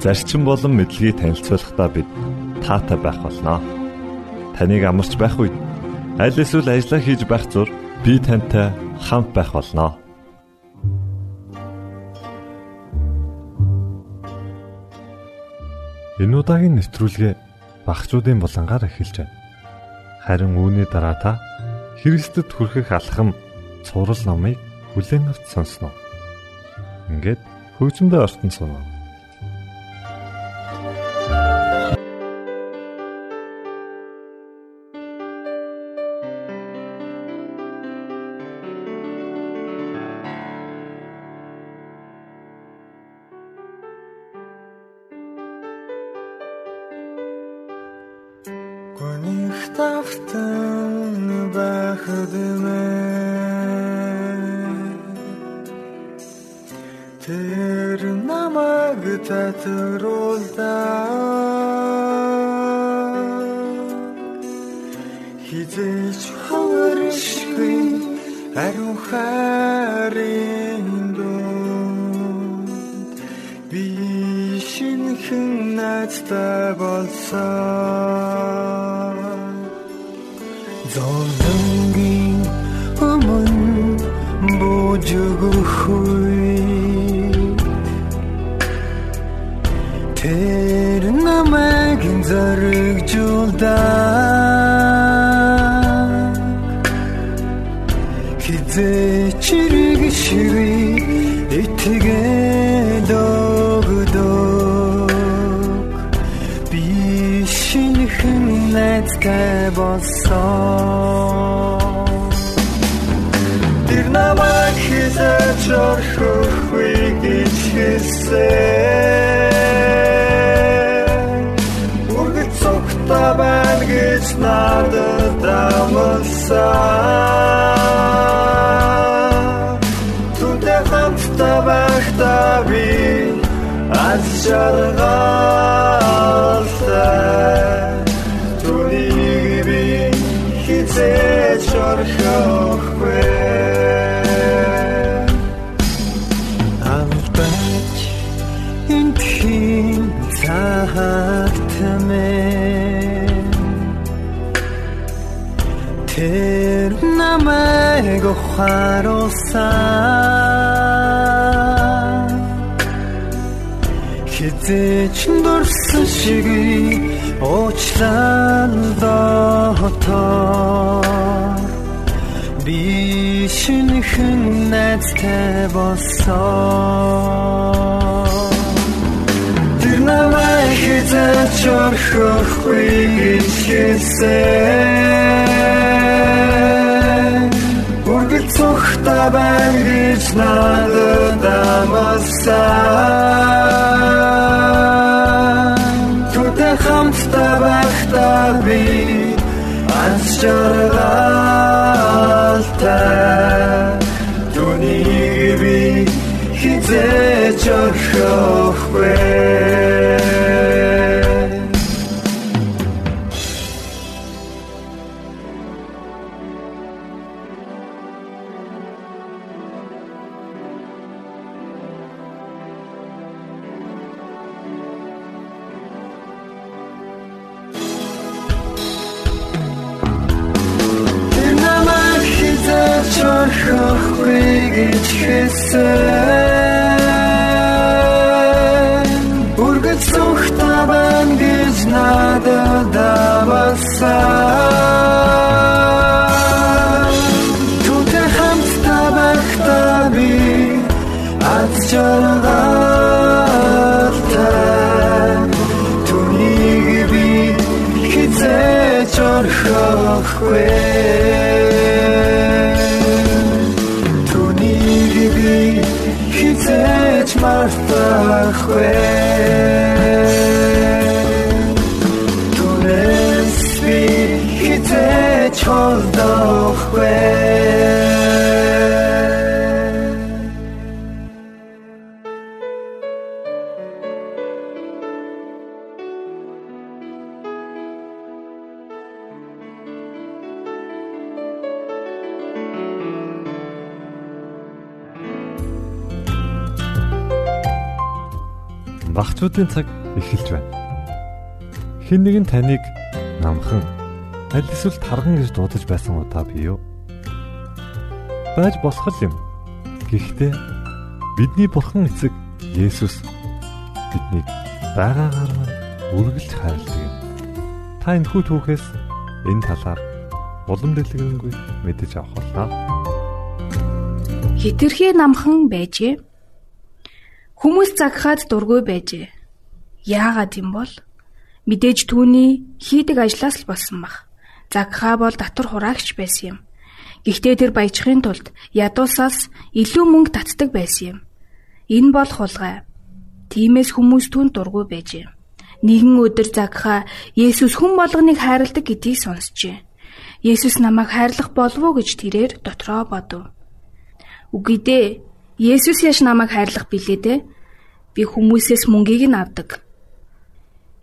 зарчим болон мэдлэгийг танилцуулахдаа бид таатай байх болноо. Таныг амарч байх үед аль эсвэл ажиллаа хийж байх зур би тантай хамт байх болноо. Энэ удаагийн нэвтрүүлгээ багчуудын булангаар эхэлж байна. Харин үүний дараа та Христэд хүрэхэх алхам цуврал номыг бүлээн авч сонсноо. Ингээд хөгжмөдөө ортон сунаа. Хизээч хавршгүй ариун хайрын дунд би шинхэн найзтай болсон Золонгийн өмнө бууж өгөхгүй намайг зоригжуулдаа Хизээ чирэг шири итгээд өгдөг Би шинхэн найзтай болсон. Тэр намайг хизээч орхихгүй гэж хэлсэн цогта байна гэж надад амласан Түнтэй хамтдаа байхдаа би аз жаргалтай. Түүнийг би хизээч орхихгүй намайг ухааруулсан Хизээч дурсан шиг уучлан дотор Би шинхэн найзтай болсон. Тэр намайг хизээч орхихгүй гэж хэлсэн цогта байна гэж надад амласан Түтэй хамтдаа байхдаа би аз жаргалтай орхихгүй гэж хэлсэн Үргэлж зүгтаа байна гэж надад авасан square. Багцуудын цаг эхэлж байна. Хэн нэгэн таныг намхан аль эсвэл тарган гэж дуудаж байсан удаа бий юу? Байж болох юм. Гэхдээ бидний бурхан эцэг Есүс биднийг байгаагаар маань үргэлж хайрладаг юм. Та энэ хүү түүхээс энэ талаар улам дэлгэрэнгүй мэдэж авах болно. Хитрхи намхан байжээ Хүмүүс загхаад дургүй байжээ. Яагаад юм бол мэдээж түүний хийдэг ажлаас л болсон баг. Загхаа бол татвар хураагч байсан юм. Гэхдээ тэр баяжхын тулд ядуусаас илүү мөнгө татдаг байсан юм. Энэ бол хулгай. Тимээс хүмүүс түн дургүй байжээ. Нэгэн өдөр загхаа Есүс хүн болгоныг хайрладаг гэдгийг сонсчээ. Есүс намайг хайрлах болов уу гэж тэрээр дотроо бодов. Үгүй дээ. Есүс яш намайг хайрлах билээ дээ. Би хүмүүсээс мөнгийг нь авдаг.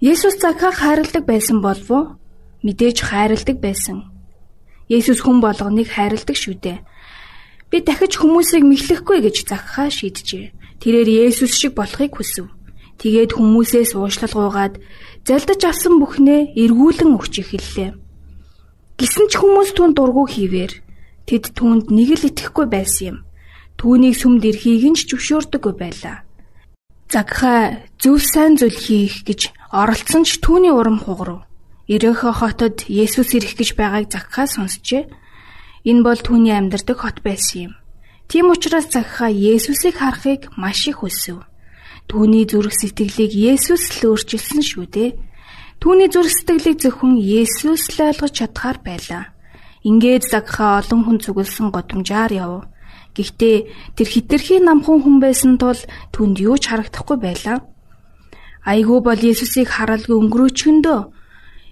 Есүс Закхаг хайрладаг байсан болов уу? Мэдээж хайрладаг байсан. Есүс хүн болгоныг хайрладаг шүү дээ. Би дахиж хүмүүсийг мэхлэхгүй гэж Закхаа шийджээ. Тэрээр Есүс шиг болохыг хүсв. Тэгээд хүмүүсээс уушлал гуугаад залдаж авсан бүхнээ эргүүлэн өгч эхэллээ. Гисэн ч хүмүүс түн дургу хийвэр тэд түүнд нэг л итгэхгүй байсан юм. Түүнийг сүмд ирэхийг нь ч зөвшөөрдөггүй байлаа. Загхаа зөв сайн зүйл хийх гэж оролцсон ч түүний урам хугарав. Ирехө хотод Есүс ирэх гэж байгааг Загхаа сонсчээ. Энэ бол түүний амьдардаг хот байсан юм. Тийм учраас Загхаа Есүсийг харахыг маш их хүсв. Түүний зүрх сэтгэлийг Есүс л өөрчилсөн шүү дээ. Түүний зүрх сэтгэлийг зөвхөн Есүс л ойлгож чадхаар байлаа. Ингээд Загхаа олон хүн зүгэлсэн годамжаар яв. Гэхдээ тэр хитрхи намхан хүн байсан тул түнд юу ч харагдахгүй байлаа. Айгүй бол Есүсийг харалгүй өнгөрөөчгөндөө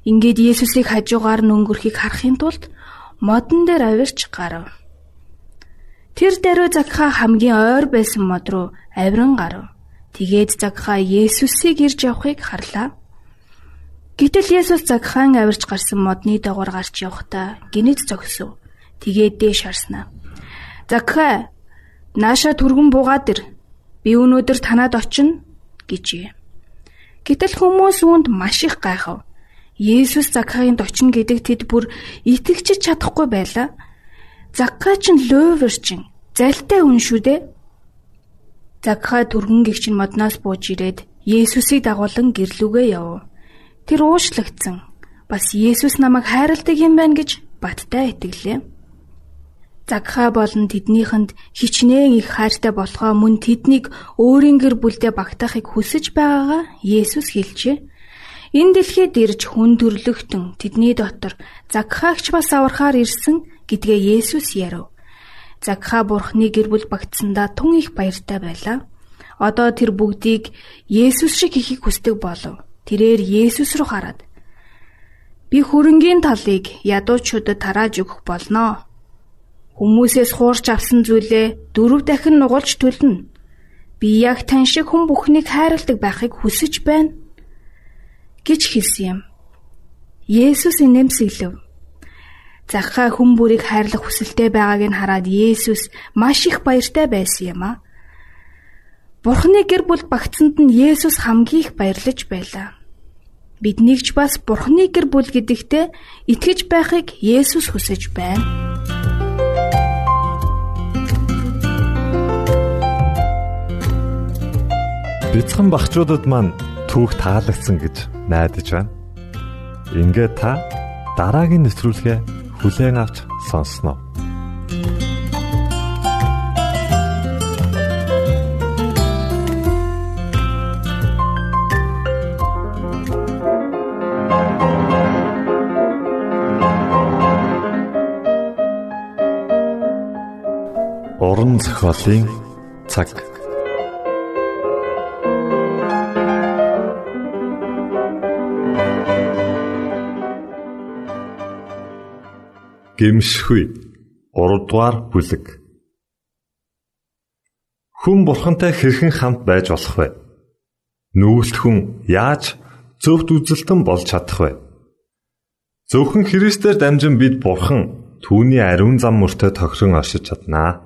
ингээд Есүсийг хажуугаар нь өнгөрөхийг харахын тулд модон дээр авирч гарав. Тэр даруй Закха хамгийн ойр байсан мод руу авиран гарав. Тэгээд Закха Есүсийг ирж явахыг харлаа. Гэтэл Есүс Закхан авирч гарсан модны дагавар гарч явахдаа гинэд зогсов. Тэгээд дээш харснаа. Закхай нааша түргэн буугаад ир. Би өнөөдөр танад очино гэжээ. Гэтэл хүмүүс үүнд маш их гайхав. Есүс Закхайд очино гэдэг тэд бүр итгэж чадахгүй байлаа. Закхай ч лөөвөрчин залтай хүн шүү дээ. Закхай түргэн гихчин модноос бууж ирээд Есүсийг дагуулan гэрлүүгээ яв. Тэр уушлагдсан. Бас Есүс намайг хайрладаг юм байна гэж баттай итгэлээ. Загха болон тэднийхэнд хичнээн их хайртай болохоо мөн тэднийг өөрийн гэр бүлдээ багтаахыг хүсэж байгаагаа Есүс хэлжээ. Энэ дэлхийд ирж хүн төрлөختөн тэдний дотор Загхаагч бас аврахаар ирсэн гэдгээ Есүс ярив. Загха бурхны гэр бүл багтсандаа тун их баяртай байлаа. Одоо тэр бүгдийг Есүс шиг хийхийг хүсдэг болов. Тэрээр Есүс рүү хараад би хөрөнгийн талыг ядуучуудад тарааж өгөх болноо Хүмүүсээс хуурч авсан зүйлээ дөрөв дахин нугалж төлнө. Би яг тань шиг хүн бүхнийг хайрладаг байхыг хүсэж байна гэж хэлсэн юм. Есүс инэмсэглэв. Захаа хүн бүрийг хайрлах хүсэлтэй байгааг нь хараад Есүс маш их баяртай байсан юм а. Бурхны гэр бүл багцсанд нь Есүс хамгийн их баярлаж байлаа. Биднийг ч бас Бурхны гэр бүл гэдэгтээ итгэж байхыг Есүс хүсэж байна. Бяцхан багчуудад маань түүх таалагдсан гэж найдаж байна. Ингээд та дараагийн нэвтрүүлгээ хүлээн авч сонсноо. Уран зохиолын цаг гимшгүй 3 дугаар бүлэг Хүн бурхантай хэрхэн хамт байж болох вэ? Нүгэлт хүн яаж зөвхт үзэлтэн болж чадах вэ? Зөвхөн Христээр дамжин бид бурхан түүний ариун зам мөртөө тохирон оршиж чаднаа.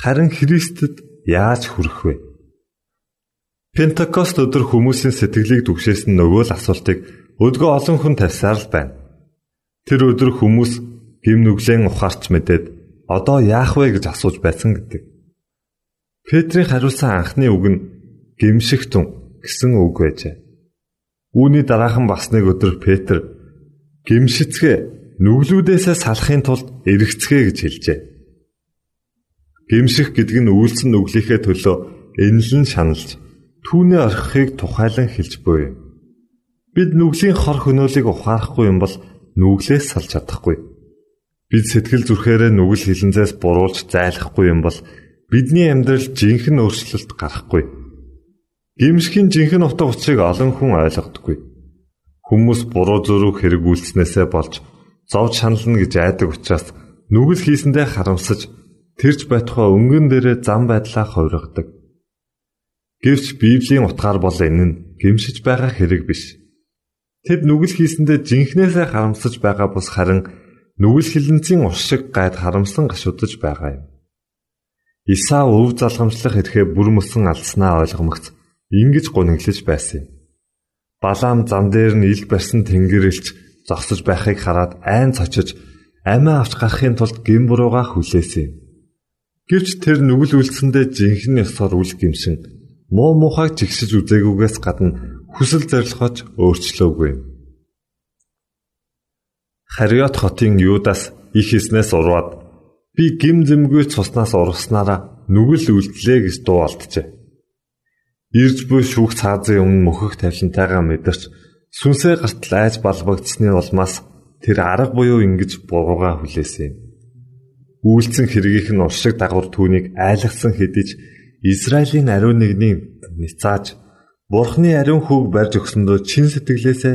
Харин Христэд яаж хүрэх вэ? Пентакост өдөр хүмүүсийн сэтгэлийг түгшээсэн нөгөө л асуултыг өдгөө олон хүн тавьсаар л байна. Тэр өдөр хүмүүс гим нүглэн ухаарч мэдээд одоо яах вэ гэж асууж байсан гэдэг. Петрийн хариулсан анхны үг нь гимшигтэн гэсэн үг байжээ. Үүний дараахан бас нэг өдөр Петр гимшицгээ нүглүүдээсээ салахын тулд эргэцгээ гэж хэлжээ. Гимших гэдэг нь үйлсэн нүглийнхээ төлөө энэлэн шаналж түүний орхихыг тухайлан хэлж буй. Бид нүглийн хор хөнөөлийг ухаарахгүй юм бол нүглээс салж чадахгүй. Бид сэтгэл зүрхээрээ нүгэл хилэнцээс буруулж зайлахгүй юм бол бидний амьдрал жинхэнэ өөрчлөлт гарахгүй. Гимшхийн жинхэнэ утга учирыг олон хүн ойлгодоггүй. Хүмүүс буруу зөрүүг хэрэгүүлснээсээ болж зовж шанална гэж айдаг учраас нүгэл хийсэндээ харамсаж тэрч байтугай өнгөн дээрээ зам байдлаа хувиргадаг. Гэвч Библийн утгаар бол энэ нь гимшиж байгаа хэрэг биш. Тэд нүгэл хийсэндээ жинхнээсээ харамсаж байгаа бус харин нүгэл хилэнцийн ус шиг гайд харамсан гашуудж байгаа юм. Исаа өв залгамжлах эрхээ бүр мөсөн алдснаа ойлгомогц ингэж гуниглаж байсан юм. Балаам зам дээр нь ил барьсан тэнгэрэлч зогсож байхыг хараад айн цочиж амиа авч гарахын тулд гин бурууга хүлээсэн юм. Гэвч тэр нүгэл үлдсэндээ жинхэнэ ёсоор үл гимшин муу мухайг чигсэж үзээгүйгээс гадна хүсэл зорилгооч өөрчлөөгүй. Хариот хотын Юдас их хийснээс урваад би гим зэмгүй цуснаас ургаснараа нүгэл үлдлээ гэж дуу алджээ. Ирж буй шүүх цаазын өмнө мөхөх тавилантайгаа мэдэрч сүнсээ гартал айж балбагдсны улмаас тэр арга буюу ингэж бурууга хүлээсэн юм үйлцэн хэргийнх нь уршиг дагавар түүнийг айлгсан хэдиж Израилийн ариун нэгний ницааж Бурхны ариун хүүг барьж өгсөндөө чин сэтгэлээсээ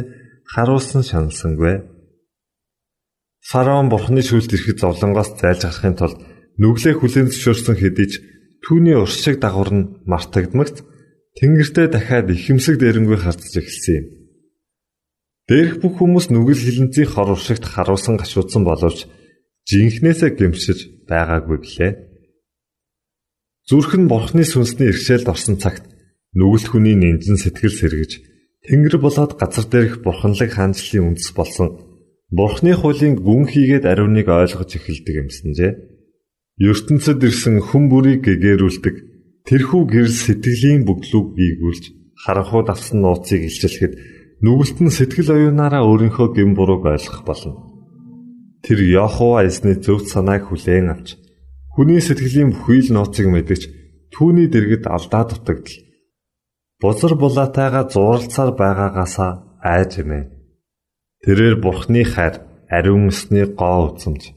харуулсан шаналсангүй. Фараон Бурхны шүүлт ирэхэд зовлонгоос зайлж гарахын тулд нүглээ хүлээн зөвшөөрсөн хэдиж түүний уршиг дагавар нь мартагдмагт тэнгэртээ дахиад ихэмсэг дээрэнгүй хардж эхэлсэн юм. Дээрх бүх хүмүүс нүгэл хилэнцгийн хор уршигт харуулсан гашуудсан боловч жинхнээсээ гэмшиж байгаагүй гэлээ. Зүрх нь бурхны сүнсний иргэшээлд орсон цагт нүгэлт хүний нэмжин сэтгэл сэргэж Тэнгэр болоод газар дээрх бурханлаг хаанчлалын үндэс болсон Бурхны хуулийн гүн хийгээд ариуныг ойлгож эхэлдэг юмсанжээ. ертөнцид ирсэн хүн бүрийг гэгэрүүлдэг тэрхүү гэрэл сэтгэлийн бүглүүг биегүүлж харанхууд авсан нууцыг илчлэхэд нүгэлт нь сэтгэл оюунаараа өөрийнхөө гэм бурууг ойлгох болно. Тэр Яхова эзний зөв санааг хүлээн авч хүний сэтгэлийн бүхий л нууцыг мэдэж түүний дэргэд алдаа дутагдал бузар булаатайгаа зуралцаар байгаагаасаа айж эмээ. Тэрээр бурхны хайр, ариун өсний гоо үзэмж,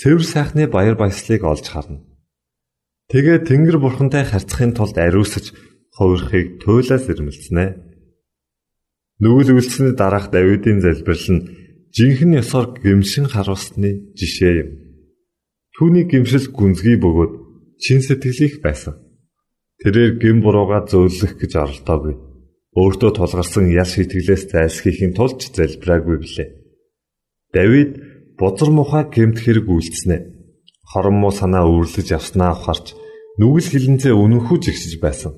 цэвэр сайхны баяр баясгалыг олж харна. Тэгээ Тэнгэр бурхантай харьцахын тулд ариусж хувирхыг туйлаас ирмэлцэнэ. Нүгэл үлдсэний дараах Давидын залбирал нь жинхэнэ ёсоор гэмшин харуулсны жишээ юм. Түүний гэмшил гүнзгий бөгөөд чин сэтгэлийнх байсан. Тэрээр гэм бурууга зөөлөх гэж оролдоогүй. Өөртөө тулгарсан ял шитгэлээс зайлсхийхин тулд залбираагүй билээ. Давид бузар мухай гэмт хэрэг үйлдэснэ. Хорон муу санаа үүрлэж явснаа ухаарч нүгэл хилэнцээ үнэнхүү жигсэж байсан.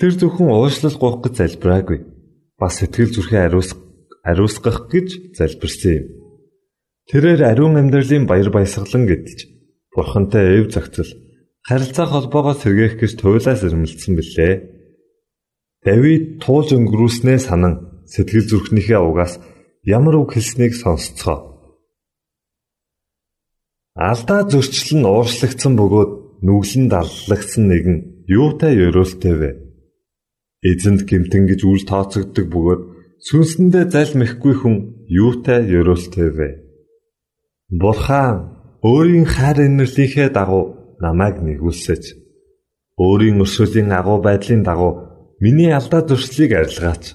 Тэр зөвхөн уушлал гоох гэж залбираагүй. Бас сэтгэл зүрхээ ариусгах ариусгах гэж залбирсан юм. Тэрээр ариун амьдралын баяр баясгалан гэдэлж бурхантай эв загцал харилцаа холбоогоо сэргээх гэж туйлаас ирмэлцсэн билээ. Давид туулж өнгөрүүлснээ санан сэтгэл зүрхнийхээ угаас ямар үг хэлснийг сонсцгоо. Алдаа зөрчил нь ууршлагдсан бөгөөд нүглэн даллагдсан нэгэн юутай ёроолтой вэ? Эзэнд гимтэн гэж үл тооцогддог бөгөөд Сүнсэндээ залмихгүй хүн юутай ёроолтой вэ? Бурхан өөрийн хайр инэрлийнхээ дагуу намайг нэгүүлсэж өөрийн өршөөлийн агуу байдлын дагуу миний алдаа зуршлыг арилгаач.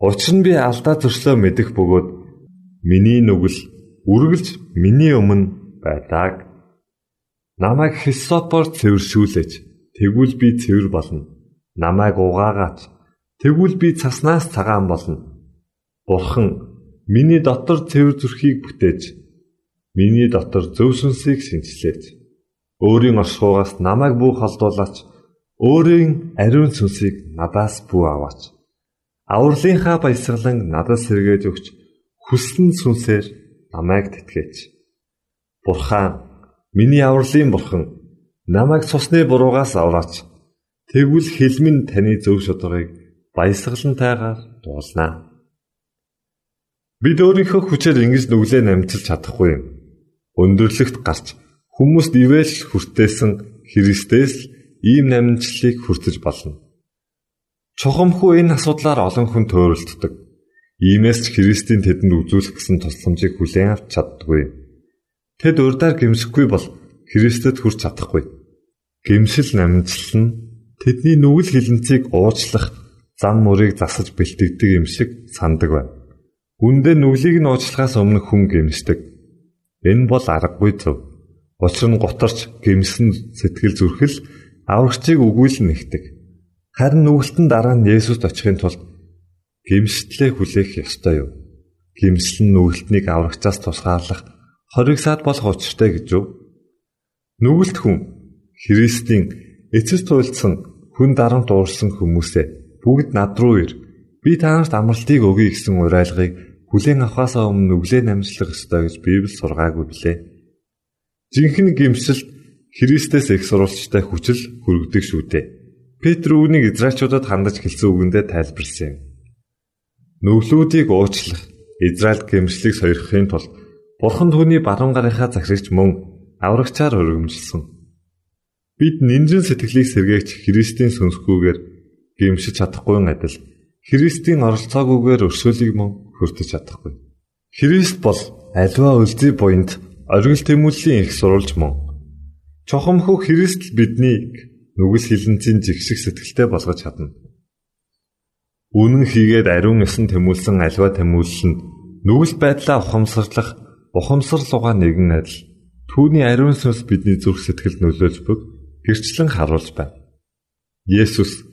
Учир нь би алдаа зуршлоо мэдэх бөгөөд миний нүгэл үргэлж миний өмнө байдаг. Намайг хисопор цэвэршүүлээч. Тэгвэл би цэвэр болно. Намайг угаагаач. Тэгвэл би цаснаас цагаан болно. Бурхан миний дотор цэвэр зүрхийг бүтээж миний дотор зөв сүнсийг шинчлээч. Өөрийн оршихугаас намайг бүү холдуулаач. Өөрийн ариун сүнсийг надаас бүү аваач. Авралынхаа баясгалан надад сэргээж өгч хүссэн сүнсээр намайг тэтгэж. Бурхан миний авралын бурхан намайг цусны буруугаас авраач. Тэгвэл хэлмэн таны зөв шударгыг баясгалантайгаар дуулнаа. Бид өөрийнхөө хүчээр ингэж нүглээ намжиж чадахгүй юм. Өндөрлөгт гарч хүмүүст ивэл хүртээсэн Христээс ийм намжлалыг хүртэж болно. Чухамхүү энэ асуудлаар олон хүн төөрөлддөг. Иймээс ч Христийн тэдэнд үзүүлэх гэсэн тусламжийг хүлээн авч чаддаггүй. Тэд урдаар гимшихгүй бол Христэд хүрч чадахгүй. Гимшил намжлал нь тэдний нүгэл хилэнцгийг уучлах зам мөрийг засаж бэлтгэдэг юм шиг сандаг байна. Үндэ нүглийг нь уучлахаас өмнө хүн гимшдэг. Энэ бол аргагүй зөв. Учир нь гутарч гимсэн сэтгэл зүрхэл аврагчийг үгүйлэн нэгдэг. Харин нүгэлтэн дараа нь Есүст очихын тулд гимштлээ хүлээх ёстой юу? Гимсэл нь нүгэлтнийг аврагчаас тусгаарлах хориг саад болох учиртай гэж юу? Нүгэлт хүн Христийн эцэс туйлдсан хүн дарамт уурсан хүмүүсээ бүгд над руу ир. Би танарт амралтыг өгье гэсэн уриалгыг хүлээн авахаас өмнө нүглээ намжлах ёстой гэж Библи сургаагүй билээ. Жинхэнэ гимсэлд Христэс их сурвалжтай хүчил хүргэдэг шүү дээ. Петр үүнийг Израильчуудад хандаж хэлсэн үгэндээ тайлбарлсан юм. Нүглүүдийг уучлах Израиль гимслийг сойрхохын тулд Бурхан түүний баруун гарынхаа захирагч мөн аврагчаар өргөмжилсөн. Бид нинжин сэтгэлийг сэргээгч Христийн сүнсгүйгээр гимшиж чадахгүй адил Христийн оролцоогүйгээр өршөөлийг мөн хүртэж чадахгүй. Христ бол альва үлзий буйнд оргил тэмүүллийн их сурулж мөн. Чохомхоо Христ биднийг нүгэл хилэнцийн жигших сэтгэлтэй болгож чадна. Үнэн хийгээд ариун ёсон тэмүүлсэн альва тэмүүлэл нь нүгэл байдлаа ухамсарлах ухамсарлууга нэгэн адил түүний ариун сүнс бидний зүрх сэтгэл нөлөөлж бүг гэрчлэн харуулж байна. Есүс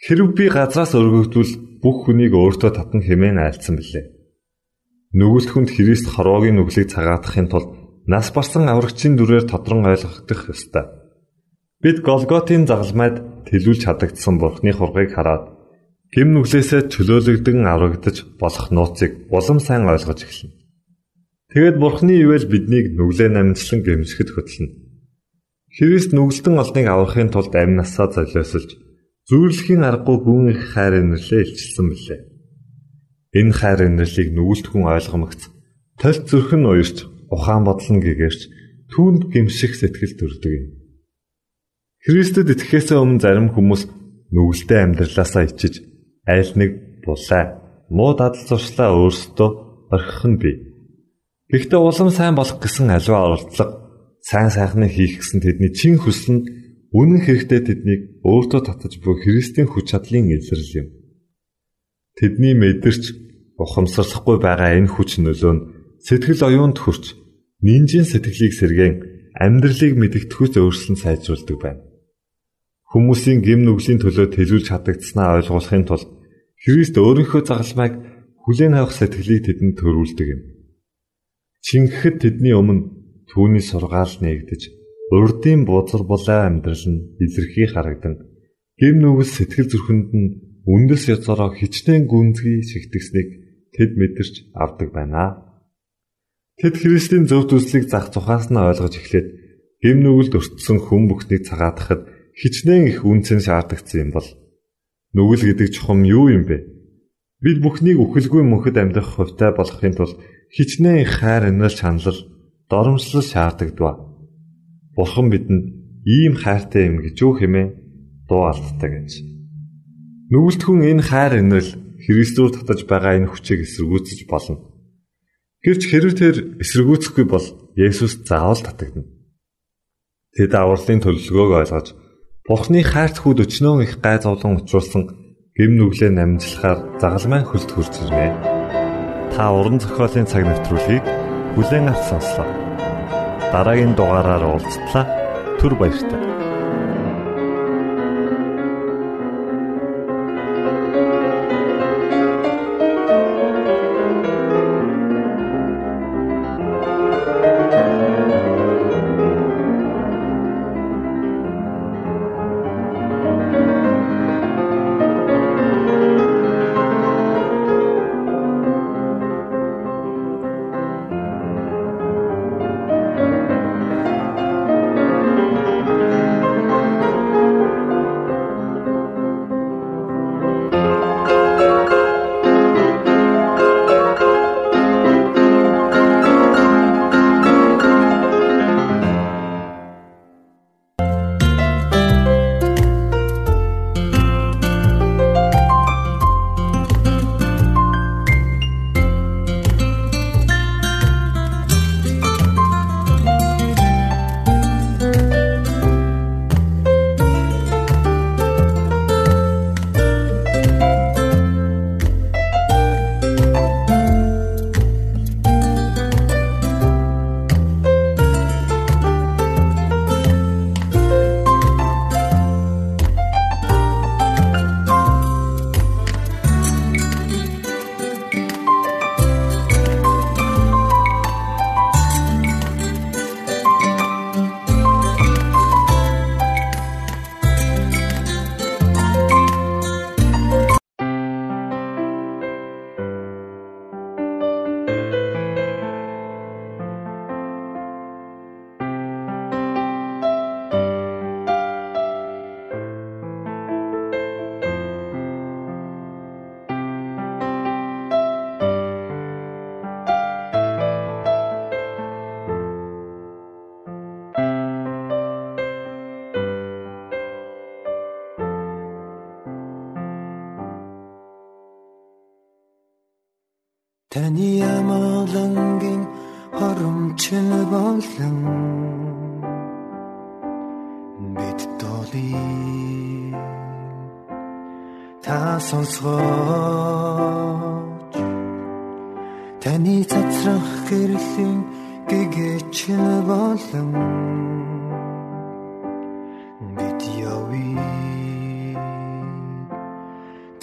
хэрв би газраас өргөгдвөл бүх хүнийг өөртөө татна хэмээн айлцсан билээ. Нүгэлт хүнд Христ хорвоогийн нүглийг цагаатахын тулд нас барсан аврагчийн дүрээр тодрон ойлгох ёстой. Бид Голготын загалмайд тэлүүлж хадагдсан Бурхны хургийг хараад гим нүглээсээ чөлөөлөгдөн аврагдаж болох нууцыг улам сайн ойлгож эхэлнэ. Тэгэд Бурхны ивэл биднийг нүглээ намжлан гэмшихэд хөтлөнө. Христ нүгэлтэн олныг аврахын тулд амь насаа золиосолж зүйрлэхийн аргагүй гүн их хайр инэрлээ илчилсэн билээ. Энэ хайр инэрлийг нүгэлт хүн ойлгомогц толь зүрх нь уярч ухаан бодол нь гэгэрч түүнд гэмших сэтгэл төрдөг юм. Христэд итгэхээс өмнө зарим хүмүүс нүгэлтэй амьдралаасаа ичиж айл нэг булаа муу дадал зуршлаа өөрсдөө орхих нь бий. Гэхдээ улам сайн болох гэсэн аливаа оролдлого сайн сайхныг хийх гэсэн тэдний чин хүсэл нь үнэн хэрэгтээ тэднийг өөртөө татаж буй Христийн хүч чадлын илрэл юм. Тэдний мэдэрч ухамсарлахгүй байгаа энэ хүч нөлөө нь сэтгэл оюунд хүрч нинжийн сэтгэлийг сэргээн амьдралыг мэдгэдэхүйц өөрчлөн сайжруулдаг байна. Хүмүүсийн гим нүглийн төлөө тэлүүлж хадагдсанаа ойлгуулахын тулд Христ өөрийнхөө загалмайг хүлээн авах сэтгэлийг тэдэнд төрүүлдэг юм. Чингэхэд тэдний өмнө түүний сургаал нээгдэж урдын бузар булаа амьдрал нь илэрхий харагдан гэм нүгэл сэтгэл зүрхэнд нь үндэс язаараа хичнээн гүнзгий шигтгсэнийг тэд мэдэрч авдаг байна. Тэд Христийн зөв төслийг зах тухаас нь ойлгож эхлээд гэм нүгэлд өртсөн хүн бүхнийг цагаатахад хичнээн их үнцэн шаардагдсан юм бол нүгэл гэдэг чухам юу юм бэ? Бид бүхнийг үхэлгүй мөнхөд амьдрах хувьтай болохын тулд хичнээн хайр инээл чанал доромжлол шаарддаг. Бурхан бидэнд ийм хайртай юм гэж юу хэмээн дуу алддаг гэж. Нүгэлт хүн энэ хайр инээл Христээр татаж байгаа энэ хүчийг эсэргүүцэж болно. Гэвч хэрэг тэр эсэргүүцэхгүй бол Есүс заавал татагдана. Тэд авралын төлөвлөгөөг ойлгож Бурхны хайрт хүүд өчнөө их гай зовлон учруулсан гим нүглээ намжлахаар загалмайн хөлт хурж ирнэ та уран зохиолын цаг навтруулыг бүлээн авч сонслоо. Дараагийн дугаараар уулзтлаа. Түр баярлалаа. Болон бид долий та сонсгооч. Таны цацрах гэрлийн гэгэч болон бид явъя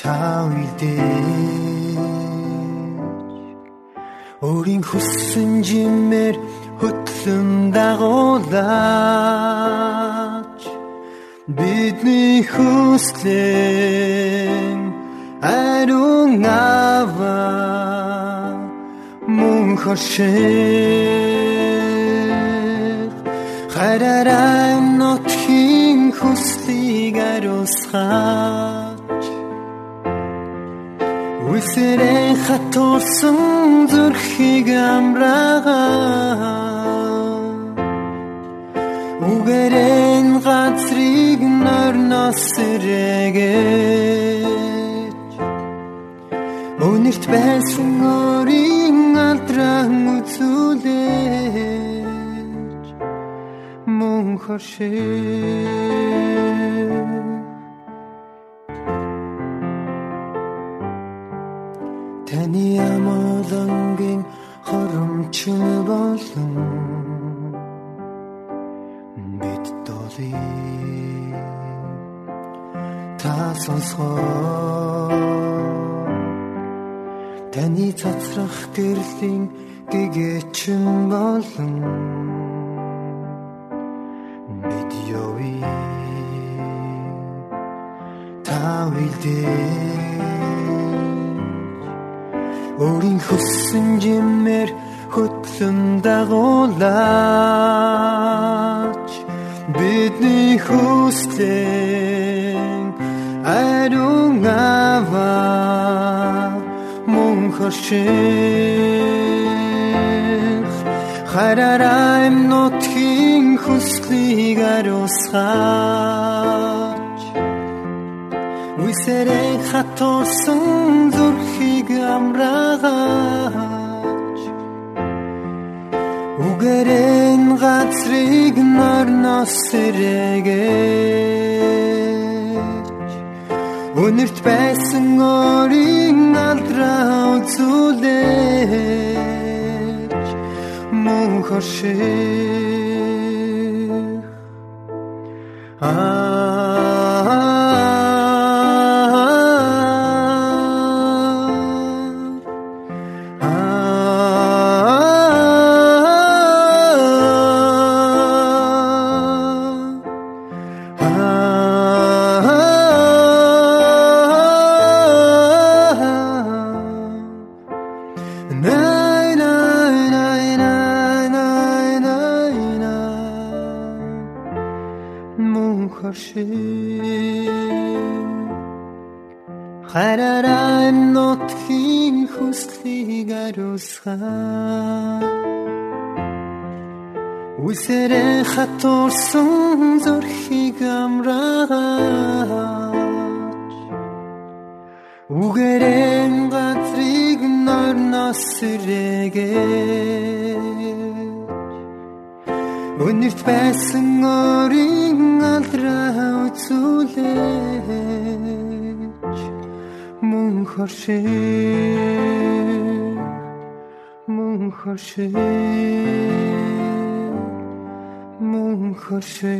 та үдээ өөрийн хүссэн жимээр хөтлөн дагуулаач. Бидний хүслэн ариун ава мөн хошээ хараарай нотхийн хүслийг ариусгаа Үсэрэн хатуулсан зүрхийг амраагаа Үгэрэн газрыг норноос сэрэгэж Өнөрт байсан өрийн алдран үзүүлэж Мөн хоршээ сонсгоо. Таны цацрах гэрлийн гэгэчин болон бид явъя та үлдээ өөрийн хүссэн жимээр хөтлөн дагуулаач. Бидний хүслэн мөн хоших хараарай нотхийн хүслийг ариусгаач. Үсэрэн хатуусан зүрхийг амраагач. Үгэрэн газрыг нарнаас сэрэгэж Өнөрт байсан өрийн алдраа үзүүлэж мөн хошиг Най Үгэрэн газрыг норноос сэрээгээ Өнөрт байсан өрийн алдраа үзүүлээч. Мөн хоршиг Мөн хоршиг Мөн хоршиг